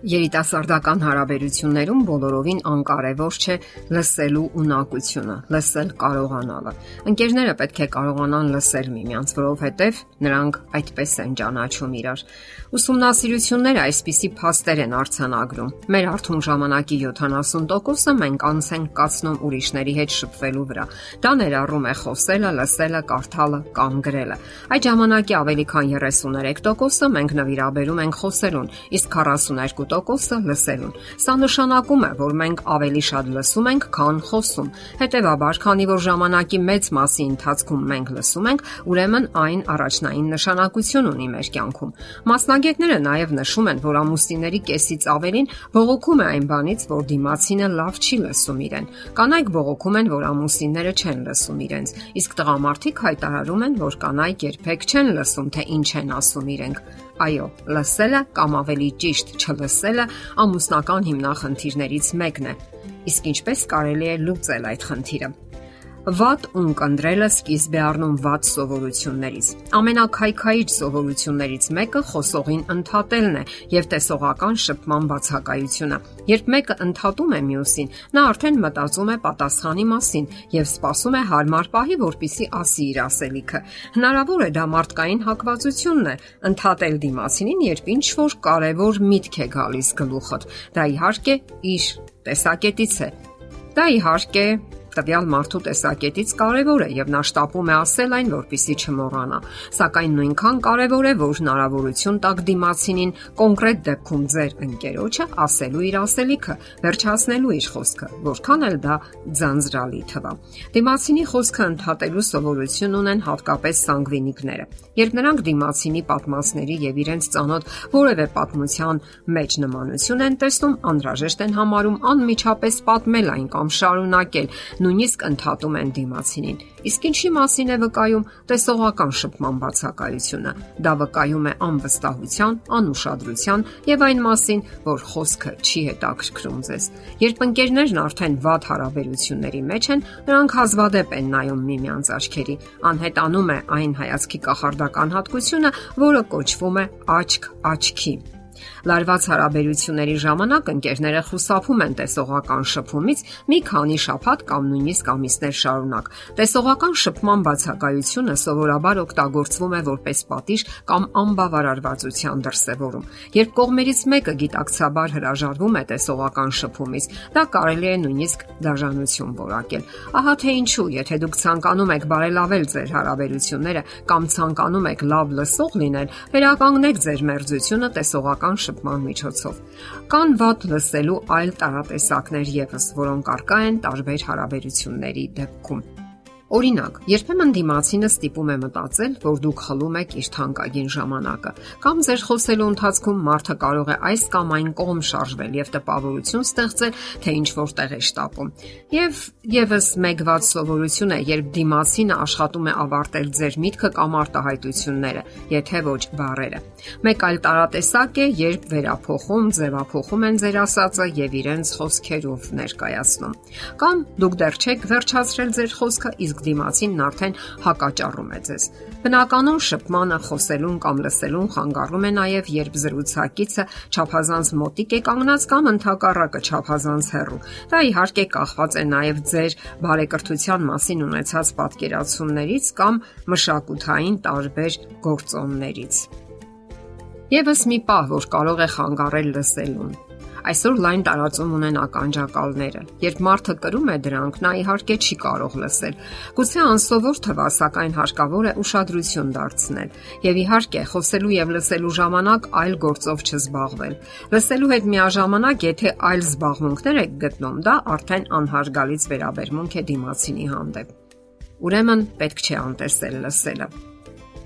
Երիտասարդական հարաբերություններում բոլորովին անկարևոր չէ լսելու ունակությունը, լսել կարողանալը։ Ընկերները պետք է կարողանան լսել միմյանց, որովհետև նրանք այդպես են ճանաչում իրար։ Ուսումնասիրությունները այսպիսի փաստեր են արձանագրում։ Մեր արթուն ժամանակի 70%-ը մենք անց ենք կացնում ուրիշների հետ շփվելու վրա։ Դա ներառում է խոսելը, լսելը, կարդալը կամ գրելը։ Այդ ժամանակի ավելի քան 33%-ը մենք նվիրաբերում ենք խոսելուն, իսկ 42 տոկոսը լսելուն։ Սա նշանակում է, որ մենք ավելի շատ լսում ենք, քան խոսում։ Հետևաբար, քանի որ ժամանակի մեծ մասի ընթացքում մենք լսում ենք, ուրեմն այն առաջնային նշանակություն ունի մեր կյանքում։ Մասնագետները նաև նշում են, որ ամուսինների կեսից ավելին բողոքում է այն բանից, որ դիմացինը լավ չի լսում իրեն։ Կանայք բողոքում են, որ ամուսինները չեն լսում իրենց, իսկ տղամարդիկ հայտարարում են, որ կանայք երբեք չեն լսում, թե ինչ են ասում իրենք։ Այո, լսելը կամ ավելի ճիշտ չլսելը ամուսնական հիմնախնդիրներից մեկն է։ Իսկ ինչպես կարելի է լուծել այդ խնդիրը։ Վատ ունկնդրելը սկիզբ է առնում վատ սովորություններից։ Ամենակայքայիչ սովորություններից մեկը խոսողին ընդհատելն է եւ տեսողական շփման բացակայությունը։ Երբ մեկը ընդհատում է մյուսին, նա արդեն մտածում է պատասխանի մասին եւ սպասում է հարմար պահի, որpիսի ասի իր ասելիքը։ Հնարավոր է դա մարդկային հակվածությունն է, ընդհատել դիմացինին, երբ ինչ որ կարևոր միտք է գալիս գլուխդ։ Դա իհարկե իր տեսակետից է։ Դա իհարկե տվյալ մարդու տեսակետից կարևոր է եւ նա շտապում է ասել այն, որpիսի չմոռանա։ Սակայն նույնքան կարևոր է, որ հնարավորություն տակ դիմացինին կոնկրետ դեպքում ձեր ընկերոջը ասելու իր ասելիքը, վերջացնելու իր խոսքը, որքան էլ դա ձանձրալի թվա։ Դիմացինի խոսքը ընդհատելու սովորություն ունեն հատկապես սանգվինիկները։ Երբ նրանք դիմացինի պատմածների եւ իրենց ծանոթ որևէ պատմության մեջ նմանություն են տեսնում, անհրաժեշտ են համարում անմիջապես պատմել այն կամ շարունակել նույնիսկ ընդհատում են դիմացինին։ Իսկ ինչի մասին է վկայում տեսողական շփման բացակայությունը։ Դա վկայում է անվստահության, անուշադրության եւ այն մասին, որ խոսքը չի հետաքրքրում ձեզ։ Երբ ընկերներն արդեն վատ հարաբերությունների մեջ են, նրանք հազվադեպ են նայում միմյանց աչքերի։ Անհետանում է այն հայացքի կախարդական հատկությունը, որը կոչվում է աչք աչքի։ Լարված հարաբերությունների ժամանակ ընկերները խուսափում են տեսողական շփումից մի քանի շաբաթ կամ նույնիսկ ամիսներ շարունակ։ Տեսողական շփման բացակայությունը սովորաբար օգտագործվում է որպես պատիժ կամ անբավարարվածության դրսևորում։ Երբ կողմերից մեկը գիտակցաբար հրաժարվում է տեսողական շփումից, դա կարելի է նույնիսկ դաժանություն որակել։ Ահա թե ինչու, եթե դուք ցանկանում եք բարելավել ձեր հարաբերությունները կամ ցանկանում եք լավ լսող լինել, վերականգնեք ձեր մերձությունը տեսողական շփման միջոցով։ Կան վատ լսելու այլ տարատեսակներ եւս, որոնք արկա են տարբեր հարաբերությունների դեպքում։ Օրինակ, երբեմն դիմացինը ստիպում է մտածել, որ դուք խլում եք իր թանկագին ժամանակը, կամ ձեր խոսելու ընթացքում մարդը կարող է այս կամ այն կողմ շարժվել եւ տպավորություն ստեղծել, թե ինչ որտեղ է շտապում։ Եվ եւս մեկ ված սովորություն է, երբ դիմացինը աշխատում է ավարտել ձեր միտքը կամ արտահայտությունները, եթե ոչ բառերը։ Մեկ այլ տարատեսակ է, երբ վերափոխում, ձևափոխում են ձեր ասածը եւ իրենց խոսքերով ներկայացնում։ Կամ դուք դեռ չեք վերջացրել ձեր խոսքը, իսկ իսկ դիմացինն արդեն հակաճառում է ձեզ։ Բնականon շփմանը խոսելուն կամ լսելուն խանգարում է նաև երբ զրուցակիցը ճափազանց մոտիկ է կանգնած կամ ընդհակառակը ճափազանց հեռու։ Դա իհարկե կախված է նաև ձեր բարեկրթության մասին ունեցած պատկերացումներից կամ մշակութային տարբեր գործոններից։ Եվս մի պահ, որ կարող է խանգարել լսելուն Այսօր լայն տարածում ունեն ականջակալները։ Երբ մարդը կրում է դրանք, նա իհարկե չի կարող լսել։ Գուցե անսովոր թվա, սակայն հարկավոր է ուշադրություն դարձնել։ Եվ իհարկե, խոսելու եւ լսելու ժամանակ այլ գործով չզբաղվել։ Լսելու հետ միաժամանակ, եթե այլ զբաղմունքներ եք գտնում, դա արդեն անհարգալից վերաբերմունք է դիմացինի հանդեպ։ Ուրեմն պետք չէ անտեսել լսելը։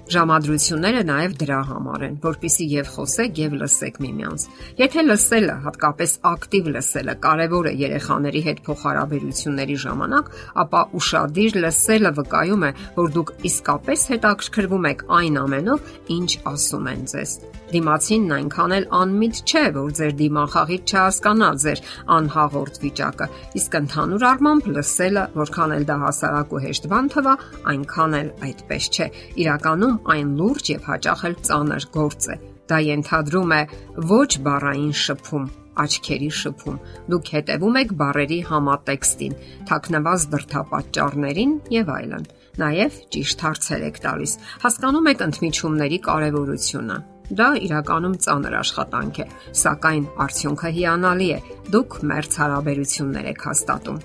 Ժամադրությունները նաև դրա համար են, որpիսի եւ խոսեք եւ լսեք միմյանց։ Եթե լսելը, հատկապես ակտիվ լսելը, կարևոր է երեխաների հետ փոխհարաբերությունների ժամանակ, ապա ուշադիր լսելը վկայում է, որ դուք իսկապես հետաքրքրվում եք այն ամենով, ինչ ասում են ձեզ։ Դիմացինն այնքան էլ անմիտ չէ, որ ձեր դիմախաղից չհասկանա ձեր անհաղորդ վիճակը, իսկ ընդհանուր առմամբ լսելը, որքան էլ դա հասարակ ու հեշտ բան թվա, այնքան էլ այդպես չէ։ Իրականում այն լուրջ եւ հաճախ էլ ծանր գործ է։ Դա ենթադրում է ոչ բառային շփում, աչքերի շփում։ Դուք հետևում եք բառերի համատեքստին, թաքնված դրթապաճառներին եւ այլն։ Նաև ճիշտ հարցեր եք տալիս։ Հասկանում եք ընդմիջումների կարևորությունը։ Դա իրականում ծանր աշխատանք է, սակայն արդյունքը հիանալի է։ Դուք մերց հարաբերություններ եք հաստատում։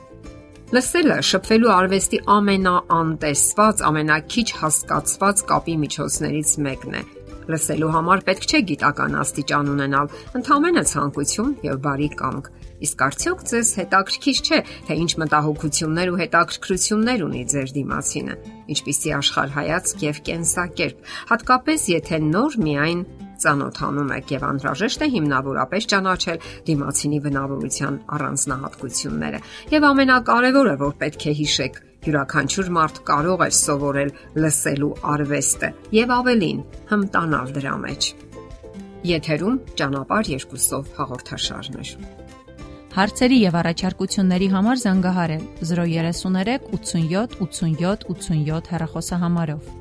Լսելը շփվելու արվեստի ամենաանտեսված, ամենակիչ հասկացված կապի միջոցներից մեկն է։ Լսելու համար պետք չէ գիտական աստիճան ունենալ, ընդհանրապես ցանկություն եւ բարի կամք։ Իսկ արդյոք ձեզ հետաքրքիր չէ, թե ինչ մտահոգություններ ու հետաքրքրություններ ունի ձեր դիմացինը, ինչպիսի աշխարհայացք եւ կենսակերպ, հատկապես եթե նոր միայն ծանոթանում եք եւ անհրաժեշտ է հիմնավորապես ճանաչել դիմացինի բնավորության առանձնահատկությունները։ Եվ ամենակարևորը, որ պետք է հիշեք, յուրաքանչյուր մարդ կարող է սովորել լսելու արվեստը եւ ավելին, հմտանալ դրա մեջ։ Եթերում ճանապարհ երկուսով հաղորդաշարներ։ Հարցերի եւ առաջարկությունների համար զանգահարել 033 87 87 87 հեռախոսահամարով։